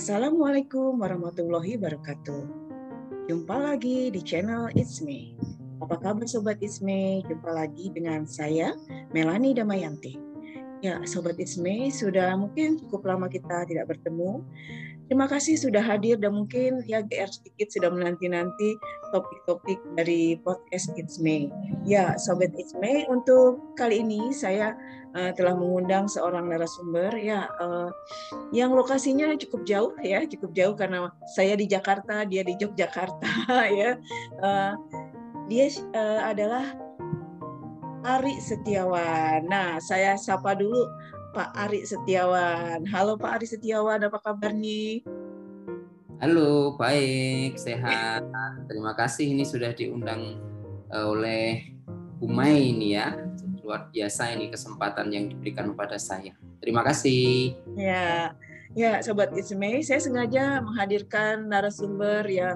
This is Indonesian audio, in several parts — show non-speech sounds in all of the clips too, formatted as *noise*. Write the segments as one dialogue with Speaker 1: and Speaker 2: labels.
Speaker 1: Assalamualaikum warahmatullahi wabarakatuh. Jumpa lagi di channel It's Me. Apa kabar Sobat It's Me? Jumpa lagi dengan saya, Melani Damayanti. Ya, Sobat It's Me, sudah mungkin cukup lama kita tidak bertemu. Terima kasih sudah hadir dan mungkin ya GR sedikit sudah menanti-nanti topik-topik dari podcast It's Me. Ya, Sobat It's Me, untuk kali ini saya uh, telah mengundang seorang narasumber ya uh, yang lokasinya cukup jauh ya, cukup jauh karena saya di Jakarta, dia di Yogyakarta *laughs* ya. Uh, dia uh, adalah Ari Setiawan. Nah, saya sapa dulu Pak Ari Setiawan. Halo Pak Ari Setiawan, apa kabar nih?
Speaker 2: Halo, baik, sehat. Terima kasih ini sudah diundang eh, oleh Umay ini ya. Luar biasa ini kesempatan yang diberikan kepada saya. Terima kasih.
Speaker 1: Ya, Ya, Sobat Isme, saya sengaja menghadirkan narasumber yang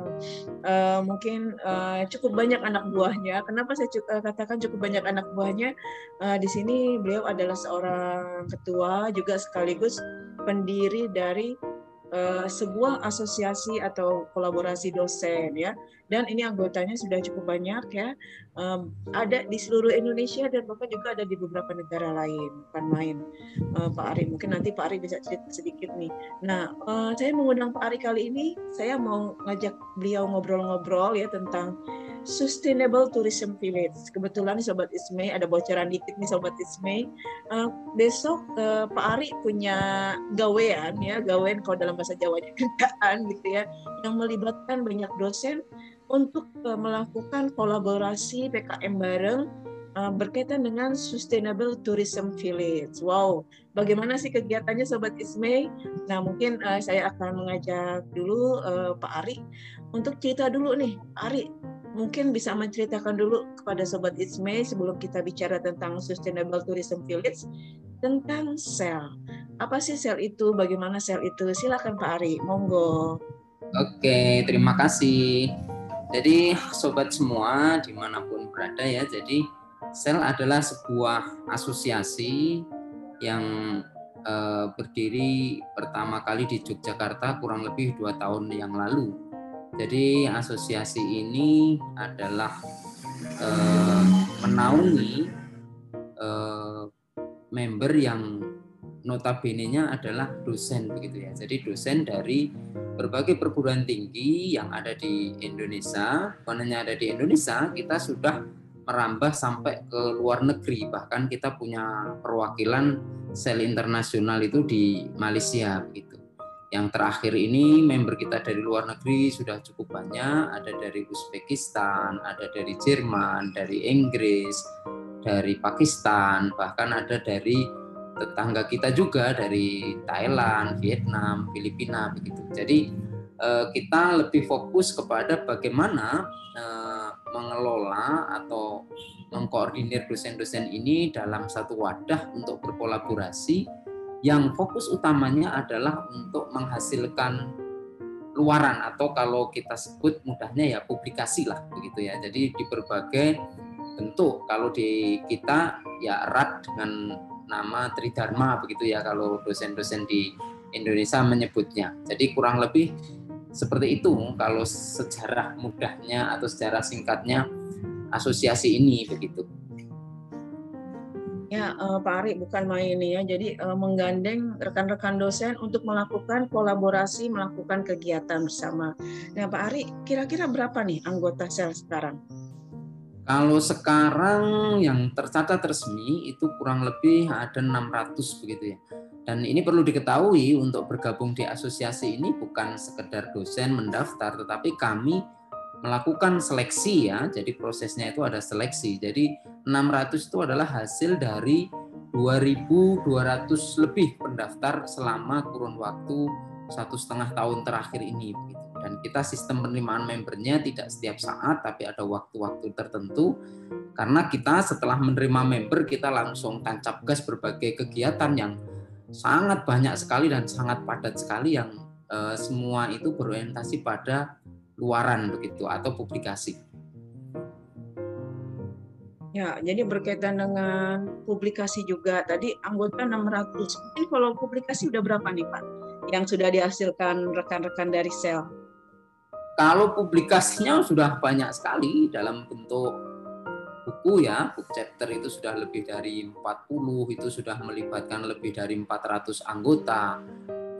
Speaker 1: uh, mungkin uh, cukup banyak anak buahnya. Kenapa saya uh, katakan cukup banyak anak buahnya? Uh, di sini beliau adalah seorang ketua juga sekaligus pendiri dari uh, sebuah asosiasi atau kolaborasi dosen ya. Dan ini anggotanya sudah cukup banyak ya. Um, ada di seluruh Indonesia dan bahkan juga ada di beberapa negara lain. Bukan main. Uh, Pak Ari mungkin nanti Pak Ari bisa cerita sedikit nih. Nah uh, saya mengundang Pak Ari kali ini. Saya mau ngajak beliau ngobrol-ngobrol ya tentang Sustainable Tourism Village. Kebetulan Sobat Ismay ada bocoran dikit nih Sobat Ismay. Uh, besok uh, Pak Ari punya gawean ya, gawean kalau dalam bahasa Jawanya *laughs* kerjaan gitu ya, yang melibatkan banyak dosen untuk uh, melakukan kolaborasi PKM bareng uh, berkaitan dengan Sustainable Tourism Village. Wow, bagaimana sih kegiatannya Sobat Ismay? Nah mungkin uh, saya akan mengajak dulu uh, Pak Ari untuk cerita dulu nih, Pak Ari mungkin bisa menceritakan dulu kepada Sobat It's May sebelum kita bicara tentang Sustainable Tourism Village tentang sel. Apa sih sel itu? Bagaimana sel itu? Silakan Pak Ari, monggo.
Speaker 2: Oke, terima kasih. Jadi sobat semua di mana pun berada ya, jadi sel adalah sebuah asosiasi yang eh, berdiri pertama kali di Yogyakarta kurang lebih dua tahun yang lalu jadi asosiasi ini adalah eh, menaungi eh, member yang notabene-nya adalah dosen begitu ya. Jadi dosen dari berbagai perguruan tinggi yang ada di Indonesia, hanya ada di Indonesia, kita sudah merambah sampai ke luar negeri. Bahkan kita punya perwakilan sel internasional itu di Malaysia begitu. Yang terakhir ini member kita dari luar negeri sudah cukup banyak, ada dari Uzbekistan, ada dari Jerman, dari Inggris, dari Pakistan, bahkan ada dari tetangga kita juga dari Thailand, Vietnam, Filipina begitu. Jadi eh, kita lebih fokus kepada bagaimana eh, mengelola atau mengkoordinir dosen-dosen ini dalam satu wadah untuk berkolaborasi yang fokus utamanya adalah untuk menghasilkan luaran atau kalau kita sebut mudahnya ya publikasi lah begitu ya. Jadi di berbagai bentuk kalau di kita ya erat dengan nama Tridharma begitu ya kalau dosen-dosen di Indonesia menyebutnya. Jadi kurang lebih seperti itu kalau sejarah mudahnya atau sejarah singkatnya asosiasi ini begitu.
Speaker 1: Ya, uh, Pak Ari bukan main ya. Jadi uh, menggandeng rekan-rekan dosen untuk melakukan kolaborasi, melakukan kegiatan bersama. Nah, Pak Ari, kira-kira berapa nih anggota sel sekarang?
Speaker 2: Kalau sekarang yang tercatat resmi itu kurang lebih ada 600 begitu ya. Dan ini perlu diketahui untuk bergabung di asosiasi ini bukan sekedar dosen mendaftar, tetapi kami melakukan seleksi ya. Jadi prosesnya itu ada seleksi. Jadi 600 itu adalah hasil dari 2.200 lebih pendaftar selama kurun waktu satu setengah tahun terakhir ini. Dan kita sistem penerimaan membernya tidak setiap saat, tapi ada waktu-waktu tertentu. Karena kita setelah menerima member, kita langsung tancap gas berbagai kegiatan yang sangat banyak sekali dan sangat padat sekali yang eh, semua itu berorientasi pada luaran begitu atau publikasi.
Speaker 1: Ya, jadi berkaitan dengan publikasi juga. Tadi anggota 600. Mungkin kalau publikasi udah berapa nih, Pak? yang sudah dihasilkan rekan-rekan dari sel?
Speaker 2: Kalau publikasinya sudah banyak sekali dalam bentuk buku ya, book chapter itu sudah lebih dari 40, itu sudah melibatkan lebih dari 400 anggota.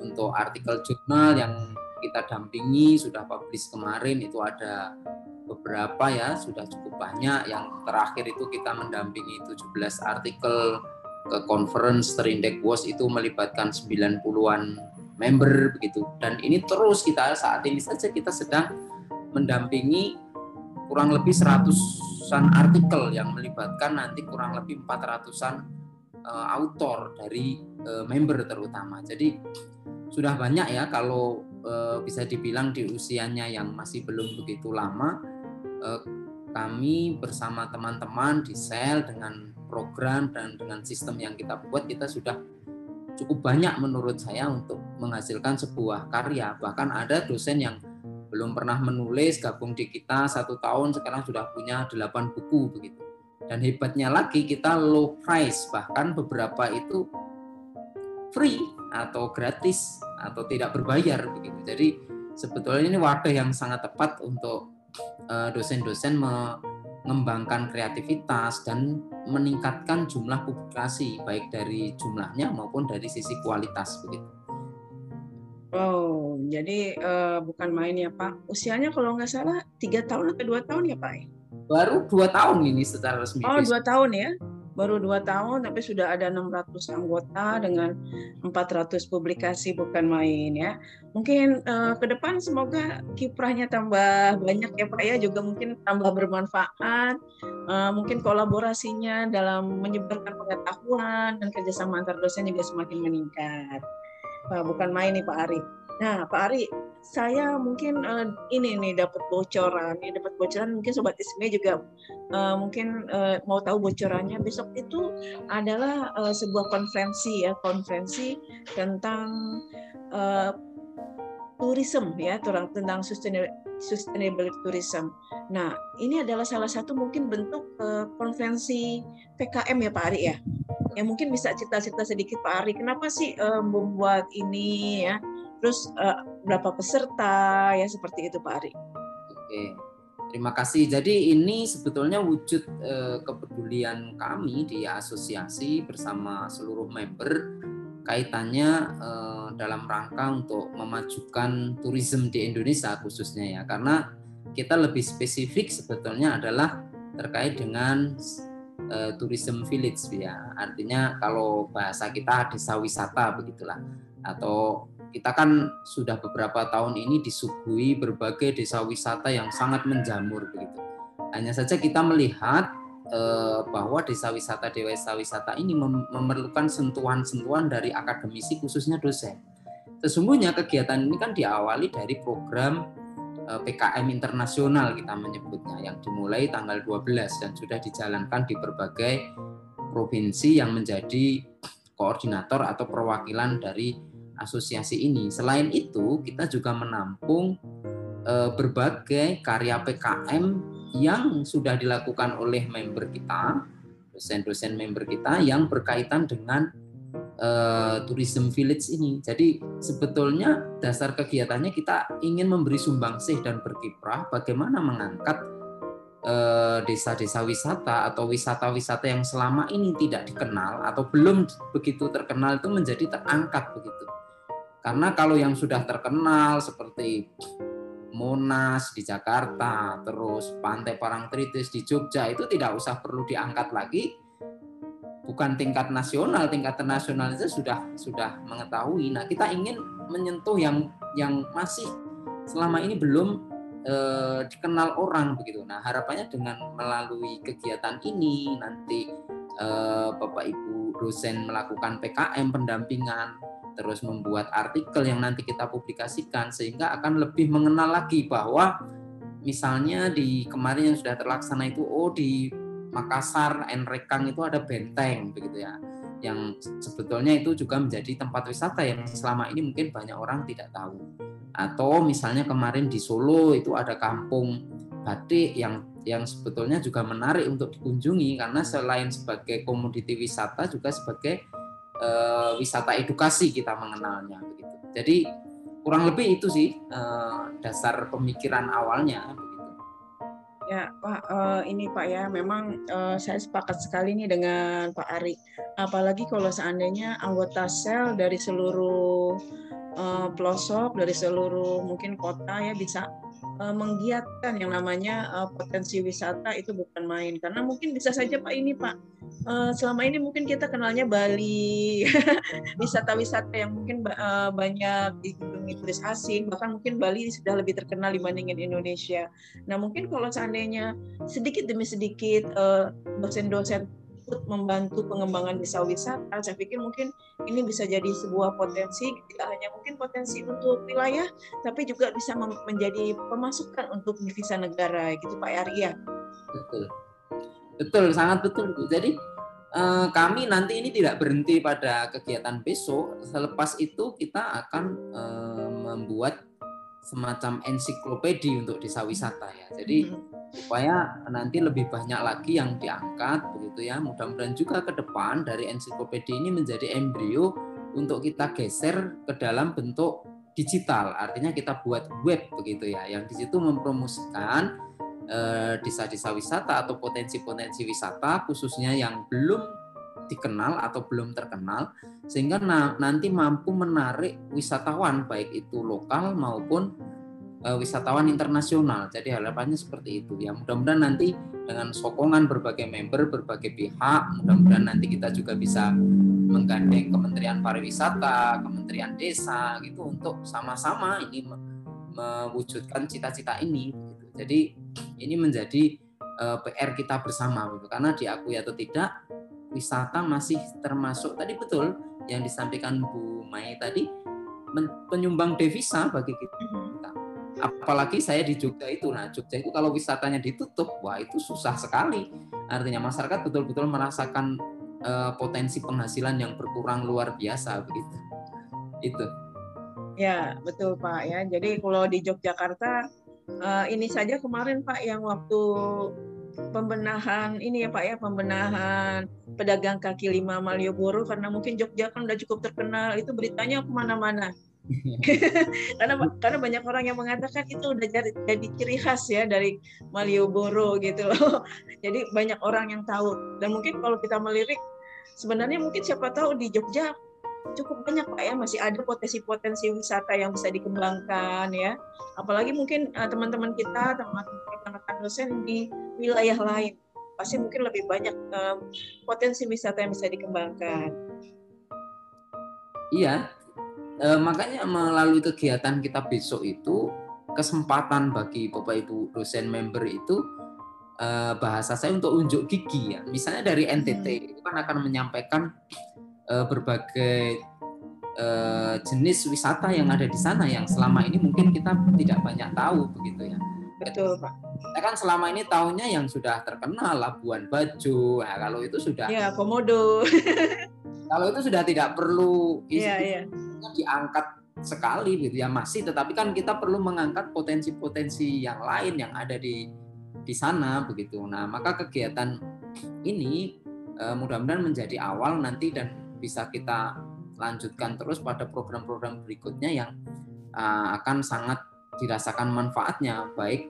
Speaker 2: Untuk artikel jurnal yang kita dampingi sudah publish kemarin itu ada beberapa ya, sudah cukup banyak. Yang terakhir itu kita mendampingi 17 artikel ke conference Terindek WOS itu melibatkan 90-an member begitu. Dan ini terus kita saat ini saja kita sedang mendampingi kurang lebih 100-an artikel yang melibatkan nanti kurang lebih 400-an uh, eh, autor dari uh, member terutama. Jadi sudah banyak ya kalau uh, bisa dibilang di usianya yang masih belum begitu lama uh, kami bersama teman-teman di sel dengan program dan dengan sistem yang kita buat kita sudah cukup banyak menurut saya untuk menghasilkan sebuah karya. Bahkan ada dosen yang belum pernah menulis gabung di kita satu tahun sekarang sudah punya delapan buku begitu. Dan hebatnya lagi kita low price bahkan beberapa itu free atau gratis atau tidak berbayar begitu. Jadi sebetulnya ini wadah yang sangat tepat untuk eh, dosen-dosen mengembangkan kreativitas dan meningkatkan jumlah publikasi baik dari jumlahnya maupun dari sisi kualitas begitu.
Speaker 1: Oh, jadi uh, bukan main ya Pak. Usianya kalau nggak salah tiga tahun atau dua tahun ya Pak?
Speaker 2: Baru dua tahun ini secara resmi.
Speaker 1: Oh, dua tahun ya? Baru dua tahun tapi sudah ada 600 anggota dengan 400 publikasi bukan main ya. Mungkin uh, ke depan semoga kiprahnya tambah banyak ya Pak ya juga mungkin tambah bermanfaat. Uh, mungkin kolaborasinya dalam menyebarkan pengetahuan dan kerjasama antar dosen juga semakin meningkat. Pak, bukan main nih Pak Ari. Nah, Pak Ari, saya mungkin uh, ini nih dapat bocoran, ini dapat bocoran mungkin sobat Isme juga uh, mungkin uh, mau tahu bocorannya besok itu adalah uh, sebuah konferensi ya, konferensi tentang uh, tourism ya, tentang sustainable sustainable tourism. Nah, ini adalah salah satu mungkin bentuk uh, konferensi PKM ya Pak Ari ya. Ya mungkin bisa cerita-cerita sedikit Pak Ari, kenapa sih uh, membuat ini ya? Terus uh, berapa peserta ya seperti itu Pak Ari.
Speaker 2: Oke. Terima kasih. Jadi ini sebetulnya wujud eh, kepedulian kami di asosiasi bersama seluruh member kaitannya eh, dalam rangka untuk memajukan turisme di Indonesia khususnya ya. Karena kita lebih spesifik sebetulnya adalah terkait dengan eh, tourism village ya. Artinya kalau bahasa kita desa wisata begitulah atau kita kan sudah beberapa tahun ini disuguhi berbagai desa wisata yang sangat menjamur begitu. Hanya saja kita melihat eh, bahwa desa wisata desa wisata ini memerlukan sentuhan-sentuhan dari akademisi khususnya dosen. Sesungguhnya kegiatan ini kan diawali dari program eh, PKM internasional kita menyebutnya yang dimulai tanggal 12 dan sudah dijalankan di berbagai provinsi yang menjadi koordinator atau perwakilan dari asosiasi ini. Selain itu, kita juga menampung eh, berbagai karya PKM yang sudah dilakukan oleh member kita, dosen-dosen member kita yang berkaitan dengan uh, tourism village ini. Jadi sebetulnya dasar kegiatannya kita ingin memberi sumbangsih dan berkiprah bagaimana mengangkat desa-desa wisata atau wisata-wisata yang selama ini tidak dikenal atau belum begitu terkenal itu menjadi terangkat begitu. Karena kalau yang sudah terkenal seperti Monas di Jakarta, terus Pantai Parangtritis di Jogja itu tidak usah perlu diangkat lagi. Bukan tingkat nasional, tingkat internasional itu sudah sudah mengetahui. Nah, kita ingin menyentuh yang yang masih selama ini belum eh, dikenal orang begitu. Nah, harapannya dengan melalui kegiatan ini nanti eh, Bapak Ibu dosen melakukan PKM pendampingan terus membuat artikel yang nanti kita publikasikan sehingga akan lebih mengenal lagi bahwa misalnya di kemarin yang sudah terlaksana itu oh di Makassar Enrekang itu ada benteng begitu ya. Yang sebetulnya itu juga menjadi tempat wisata yang selama ini mungkin banyak orang tidak tahu. Atau misalnya kemarin di Solo itu ada kampung batik yang yang sebetulnya juga menarik untuk dikunjungi karena selain sebagai komoditi wisata juga sebagai uh, wisata edukasi kita mengenalnya begitu. Jadi kurang lebih itu sih uh, dasar pemikiran awalnya
Speaker 1: Ya, Pak, uh, ini Pak ya, memang saya sepakat sekali nih dengan Pak Ari. Apalagi kalau seandainya anggota sel dari seluruh uh, pelosok, dari seluruh mungkin kota ya bisa uh, menggiatkan yang namanya uh, potensi wisata itu bukan main. Karena mungkin bisa saja Pak ini Pak, uh, selama ini mungkin kita kenalnya Bali, *laughs* wisata-wisata yang mungkin banyak dikunjungi turis asing, bahkan mungkin Bali sudah lebih terkenal dibandingin Indonesia. Nah mungkin kalau seandainya sedikit demi sedikit dosen-dosen ikut membantu pengembangan desa wisata, saya pikir mungkin ini bisa jadi sebuah potensi, tidak hanya mungkin potensi untuk wilayah, tapi juga bisa menjadi pemasukan untuk devisa negara, gitu Pak Arya.
Speaker 2: Betul, betul, sangat betul. Jadi eh, kami nanti ini tidak berhenti pada kegiatan besok. Selepas itu kita akan eh, membuat semacam ensiklopedi untuk desa wisata ya. Jadi mm-hmm. supaya nanti lebih banyak lagi yang diangkat begitu ya. Mudah-mudahan juga ke depan dari ensiklopedi ini menjadi embrio untuk kita geser ke dalam bentuk digital. Artinya kita buat web begitu ya, yang di situ mempromosikan eh, desa-desa wisata atau potensi-potensi wisata khususnya yang belum dikenal atau belum terkenal sehingga na nanti mampu menarik wisatawan baik itu lokal maupun uh, wisatawan internasional. Jadi harapannya seperti itu ya. Mudah-mudahan nanti dengan sokongan berbagai member, berbagai pihak, mudah-mudahan nanti kita juga bisa menggandeng Kementerian Pariwisata, Kementerian Desa gitu untuk sama-sama ini mewujudkan cita-cita ini. Gitu. Jadi ini menjadi eh, PR kita bersama gitu. Karena diakui atau tidak wisata masih termasuk tadi betul yang disampaikan Bu Mai tadi penyumbang devisa bagi kita. Mhm. Apalagi saya di Jogja itu, nah Jogja itu kalau wisatanya ditutup, wah itu susah sekali. Artinya masyarakat betul-betul merasakan uh, potensi penghasilan yang berkurang luar biasa begitu. Itu.
Speaker 1: Ya betul Pak ya. Jadi kalau di Yogyakarta uh, ini saja kemarin Pak yang waktu pembenahan ini ya Pak ya pembenahan. Pedagang kaki lima Malioboro karena mungkin Jogja kan udah cukup terkenal. Itu beritanya ke mana-mana. *laughs* Karena karena banyak orang yang mengatakan itu udah jadi, jadi ciri khas ya dari Malioboro gitu loh. *laughs* Jadi banyak orang yang tahu. Dan mungkin kalau kita melirik sebenarnya mungkin siapa tahu di Jogja cukup banyak pak ya. Masih ada potensi-potensi wisata yang bisa dikembangkan ya. Apalagi mungkin uh, teman-teman kita teman-teman dosen di wilayah lain pasti mungkin lebih banyak um, potensi wisata yang bisa dikembangkan.
Speaker 2: Iya. E, makanya melalui kegiatan kita besok itu kesempatan bagi bapak ibu dosen member itu e, bahasa saya untuk unjuk gigi ya. Misalnya dari NTT hmm. itu kan akan menyampaikan uh, berbagai uh, jenis wisata yang ada di sana yang selama ini mungkin kita tidak banyak tahu begitu ya.
Speaker 1: Betul pak.
Speaker 2: Kita kan selama ini tahunya yang sudah terkenal Labuan Bajo. Nah, kalau itu sudah.
Speaker 1: Ya komodo. *laughs*
Speaker 2: kalau itu sudah tidak perlu ya, ya. diangkat sekali gitu ya masih tetapi kan kita perlu mengangkat potensi-potensi yang lain yang ada di di sana begitu. Nah, maka kegiatan ini uh, mudah-mudahan menjadi awal nanti dan bisa kita lanjutkan terus pada program-program berikutnya yang uh, akan sangat dirasakan manfaatnya baik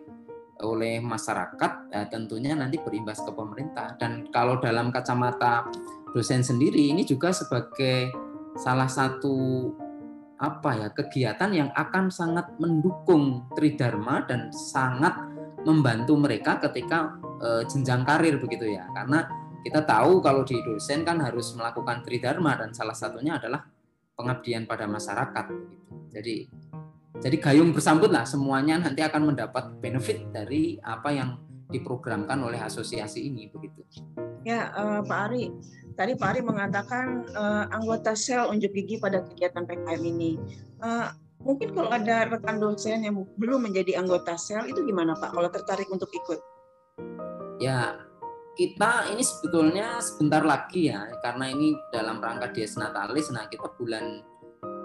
Speaker 2: oleh masyarakat ya tentunya nanti berimbas ke pemerintah. Dan kalau dalam kacamata dosen sendiri ini juga sebagai salah satu apa ya kegiatan yang akan sangat mendukung Tridharma dan sangat membantu mereka ketika e, jenjang karir begitu ya. Karena kita tahu kalau di dosen kan harus melakukan tridharma dan salah satunya adalah pengabdian pada masyarakat. Jadi jadi gayung bersambut lah semuanya nanti akan mendapat benefit dari apa yang diprogramkan oleh asosiasi ini begitu.
Speaker 1: Ya uh, Pak Ari, tadi Pak Ari mengatakan uh, anggota sel unjuk gigi pada kegiatan PKM ini. Uh, mungkin kalau ada rekan dosen yang belum menjadi anggota sel itu gimana Pak? Kalau tertarik untuk ikut?
Speaker 2: Ya kita ini sebetulnya sebentar lagi ya karena ini dalam rangka Dies Natalis. Nah kita bulan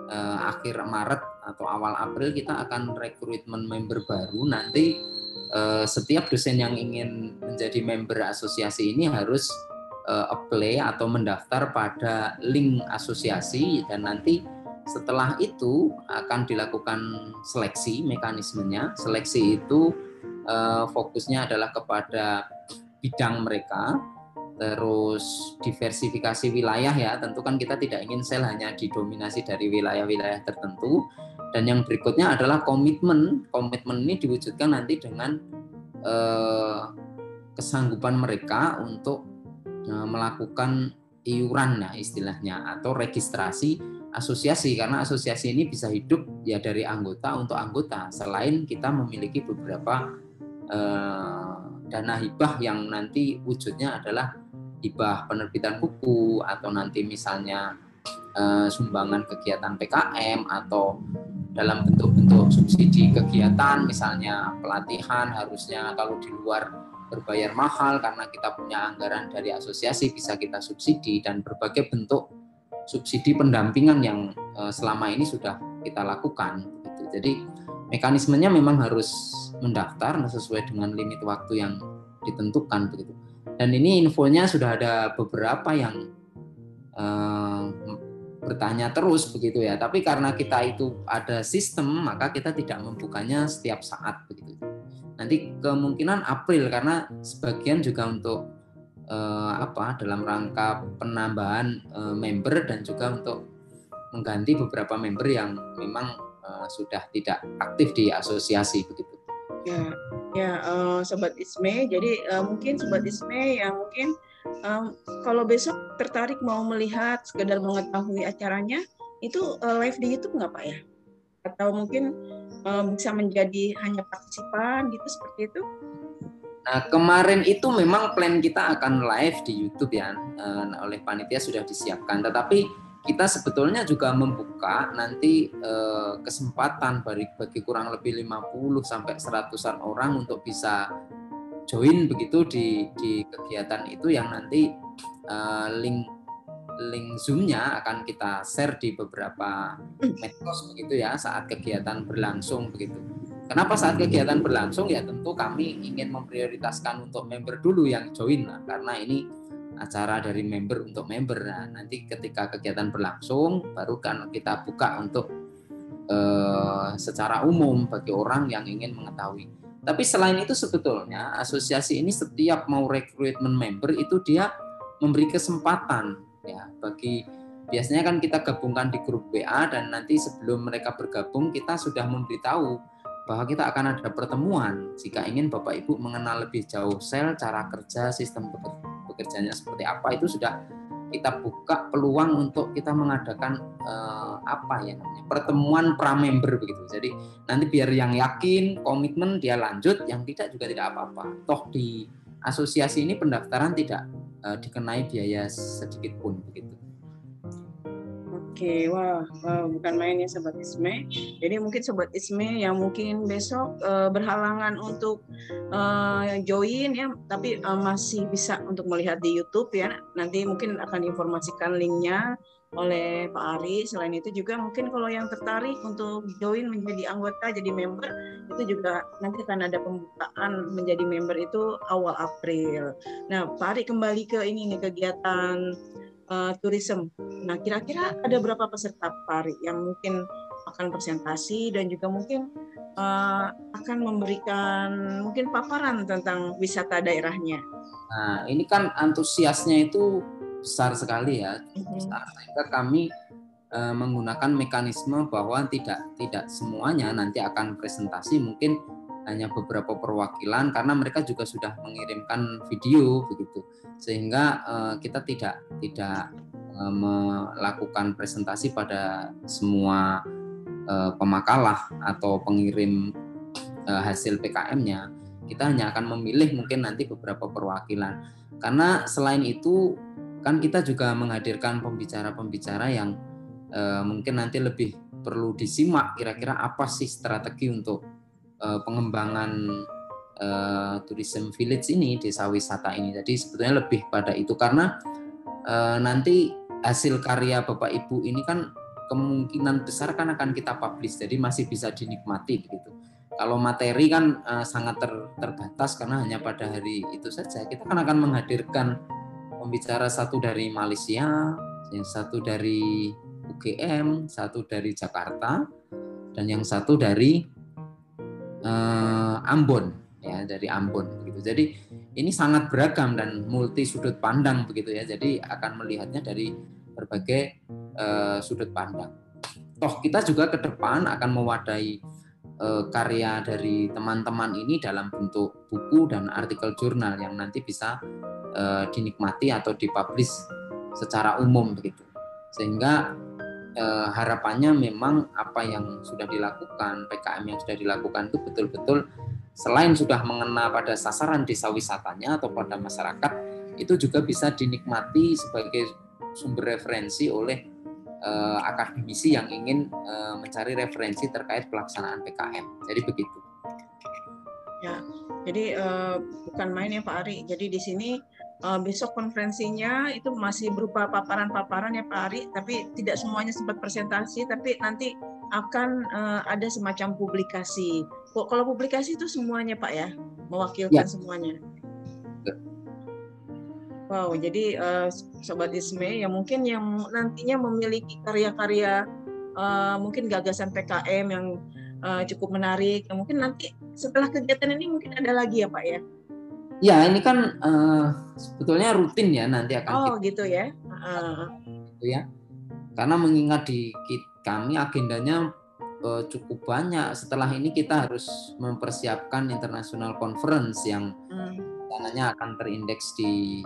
Speaker 2: eh, akhir Maret atau awal April kita akan rekrutmen member baru. Nanti eh, setiap dosen yang ingin menjadi member asosiasi ini harus eh, apply atau mendaftar pada link asosiasi. Dan nanti setelah itu akan dilakukan seleksi mekanismenya. Seleksi itu uh, fokusnya adalah kepada bidang mereka, terus diversifikasi wilayah ya. Tentu kan kita tidak ingin sel hanya didominasi dari wilayah-wilayah tertentu. Dan yang berikutnya adalah komitmen. Komitmen ini diwujudkan nanti dengan uh, kesanggupan mereka untuk uh, melakukan iuran ya istilahnya atau registrasi asosiasi karena asosiasi ini bisa hidup ya dari anggota untuk anggota selain kita memiliki beberapa eh, dana hibah yang nanti wujudnya adalah hibah penerbitan buku atau nanti misalnya eh, sumbangan kegiatan PKM atau dalam bentuk-bentuk subsidi kegiatan misalnya pelatihan harusnya kalau di luar berbayar mahal karena kita punya anggaran dari asosiasi bisa kita subsidi dan berbagai bentuk subsidi pendampingan yang uh, selama ini sudah kita lakukan. Gitu. Jadi mekanismenya memang harus mendaftar sesuai dengan limit waktu yang ditentukan begitu. Dan ini infonya sudah ada beberapa yang uh, bertanya terus begitu ya. Tapi karena kita itu ada sistem, maka kita tidak membukanya setiap saat begitu. Nanti kemungkinan April karena sebagian juga untuk uh, apa dalam rangka penambahan uh, member dan juga untuk mengganti beberapa member yang memang sudah tidak aktif di asosiasi begitu.
Speaker 1: Ya, ya uh, sobat Isme. Jadi uh, mungkin sobat Isme yang mungkin um, kalau besok tertarik mau melihat sekedar mengetahui acaranya itu uh, live di YouTube nggak Pak ya? Atau mungkin um, bisa menjadi hanya partisipan gitu seperti itu?
Speaker 2: Nah, kemarin itu memang plan kita akan live di YouTube ya, nah, oleh panitia sudah disiapkan. Tetapi kita sebetulnya juga membuka nanti eh, kesempatan bagi, bagi kurang lebih 50 sampai 100-an orang untuk bisa join begitu di di kegiatan itu yang nanti eh, link link Zoom-nya akan kita share di beberapa medsos begitu ya saat kegiatan berlangsung begitu. Kenapa saat kegiatan berlangsung ya tentu kami ingin memprioritaskan untuk member dulu yang join lah karena ini acara dari member untuk member. Nah, nanti ketika kegiatan berlangsung baru kan kita buka untuk uh, secara umum bagi orang yang ingin mengetahui. Tapi selain itu sebetulnya asosiasi ini setiap mau rekrutmen member itu dia memberi kesempatan ya bagi biasanya kan kita gabungkan di grup WA dan nanti sebelum mereka bergabung kita sudah memberitahu bahwa kita akan ada pertemuan jika ingin Bapak Ibu mengenal lebih jauh sel, cara kerja, sistem bekerjanya seperti apa itu sudah kita buka peluang untuk kita mengadakan eh, apa ya namanya pertemuan pra-member begitu. Jadi nanti biar yang yakin komitmen dia lanjut, yang tidak juga tidak apa-apa. Toh di asosiasi ini pendaftaran tidak eh, dikenai biaya sedikit pun begitu.
Speaker 1: Oke, wah, wah, bukan main ya Sobat Isme. Jadi mungkin Sobat Isme yang mungkin besok uh, berhalangan untuk uh, join ya, tapi uh, masih bisa untuk melihat di YouTube ya. Nanti mungkin akan diinformasikan linknya oleh Pak Ari. Selain itu juga mungkin kalau yang tertarik untuk join menjadi anggota, jadi member, itu juga nanti akan ada pembukaan menjadi member itu awal April. Nah, Pak Ari kembali ke ini nih kegiatan uh, tourism. Nah, kira-kira ada berapa peserta Pari yang mungkin akan presentasi dan juga mungkin uh, akan memberikan mungkin paparan tentang wisata daerahnya.
Speaker 2: Nah, ini kan antusiasnya itu besar sekali ya, mm-hmm. besar. Sehingga kami uh, menggunakan mekanisme bahwa tidak tidak semuanya nanti akan presentasi, mungkin hanya beberapa perwakilan karena mereka juga sudah mengirimkan video begitu. Sehingga uh, kita tidak tidak uh, melakukan presentasi pada semua uh, pemakalah atau pengirim uh, hasil PKM-nya kita hanya akan memilih mungkin nanti beberapa perwakilan. Karena selain itu kan kita juga menghadirkan pembicara-pembicara yang uh, mungkin nanti lebih perlu disimak kira-kira apa sih strategi untuk uh, pengembangan uh, tourism village ini, desa wisata ini. Jadi sebetulnya lebih pada itu karena uh, nanti hasil karya Bapak Ibu ini kan kemungkinan besar kan akan kita publish, jadi masih bisa dinikmati begitu. Kalau materi kan uh, sangat ter, terbatas karena hanya pada hari itu saja. Kita kan akan menghadirkan pembicara satu dari Malaysia, yang satu dari UGM, satu dari Jakarta, dan yang satu dari uh, Ambon, ya dari Ambon. Begitu. Jadi ini sangat beragam dan multi sudut pandang begitu ya. Jadi akan melihatnya dari berbagai uh, sudut pandang. Toh kita juga ke depan akan mewadahi uh, karya dari teman-teman ini dalam bentuk buku dan artikel jurnal yang nanti bisa uh, dinikmati atau dipublish secara umum begitu. Sehingga eh, harapannya memang apa yang sudah dilakukan PKM yang sudah dilakukan itu betul-betul selain sudah mengena pada sasaran desa wisatanya atau pada masyarakat itu juga bisa dinikmati sebagai sumber referensi oleh eh, akademisi yang ingin eh, mencari referensi terkait pelaksanaan PKM. Jadi begitu.
Speaker 1: Ya, jadi eh, bukan main ya Pak Ari. Jadi di sini uh, besok konferensinya itu masih berupa paparan-paparan ya Pak Ari, tapi tidak semuanya sempat presentasi, tapi nanti akan uh, ada semacam publikasi. Kalau publikasi itu semuanya Pak ya, mewakilkan ya. semuanya. Wow, jadi uh, Sobat Isme yang mungkin yang nantinya memiliki karya-karya uh, mungkin gagasan PKM yang uh, cukup menarik, yang mungkin nanti setelah kegiatan ini mungkin ada lagi ya Pak ya?
Speaker 2: Ya, ini kan uh, sebetulnya rutin ya nanti akan
Speaker 1: Oh, kita, gitu ya. Uh.
Speaker 2: Gitu ya. Karena mengingat di kami agendanya uh, cukup banyak. Setelah ini kita harus mempersiapkan international conference yang hmm. akan terindeks di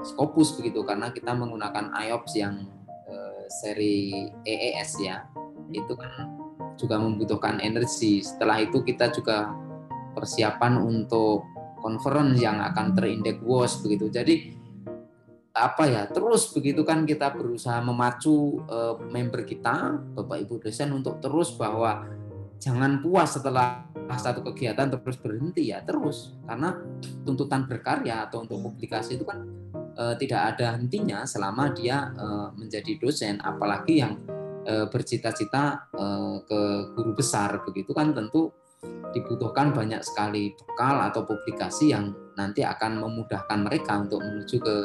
Speaker 2: Scopus begitu karena kita menggunakan IOPS yang uh, seri EES ya. Itu kan juga membutuhkan energi. Setelah itu kita juga persiapan untuk conference yang akan terindeks WOS begitu. Jadi apa ya terus begitu kan kita berusaha memacu uh, member kita Bapak Ibu dosen untuk terus bahwa jangan puas setelah satu kegiatan terus berhenti ya terus karena tuntutan berkarya atau untuk publikasi itu kan uh, tidak ada hentinya selama dia uh, menjadi dosen apalagi yang bercita-cita ke guru besar begitu kan tentu dibutuhkan banyak sekali bekal atau publikasi yang nanti akan memudahkan mereka untuk menuju ke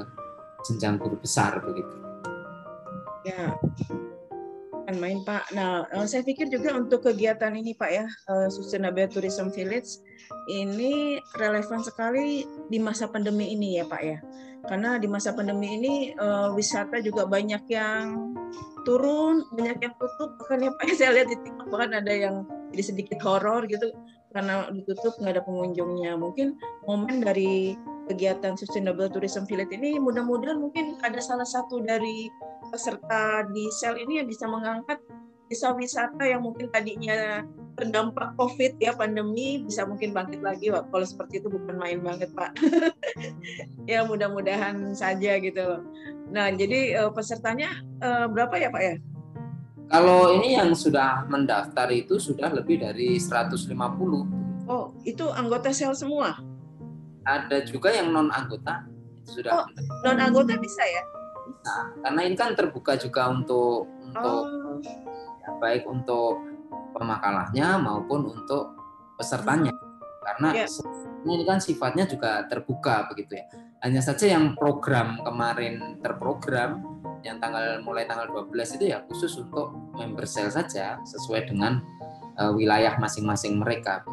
Speaker 2: jenjang guru besar begitu.
Speaker 1: Ya, kan main Pak. Nah, eh, saya pikir juga untuk kegiatan ini Pak ya, eh, Sustainable Tourism Village ini relevan sekali di masa pandemi ini ya Pak ya. Karena di masa pandemi ini eh, wisata juga banyak yang turun, banyak yang tutup. Bahkan ya Pak, *laughs* saya lihat di TikTok bahkan ada yang jadi sedikit horor gitu karena ditutup nggak ada pengunjungnya. Mungkin momen dari kegiatan Sustainable Tourism Village ini mudah-mudahan mungkin ada salah satu dari peserta di sel ini yang bisa mengangkat desa wisata yang mungkin tadinya terdampak COVID ya pandemi bisa mungkin bangkit lagi Pak. Kalau seperti itu bukan main banget Pak. *laughs* ya mudah-mudahan saja gitu loh. Nah jadi uh, pesertanya uh, berapa ya Pak ya?
Speaker 2: Kalau ini yang sudah mendaftar itu sudah lebih dari 150.
Speaker 1: Oh, itu anggota sel semua?
Speaker 2: Ada juga yang non anggota. Sudah.
Speaker 1: Oh, non anggota bisa ya?
Speaker 2: Bisa. Karena ini kan terbuka juga untuk untuk oh. ya, baik untuk pemakalahnya maupun untuk pesertanya. Karena yeah. ini kan sifatnya juga terbuka begitu ya. Hanya saja yang program kemarin terprogram yang tanggal mulai tanggal 12 itu ya khusus untuk member sel saja sesuai dengan uh, wilayah masing-masing mereka.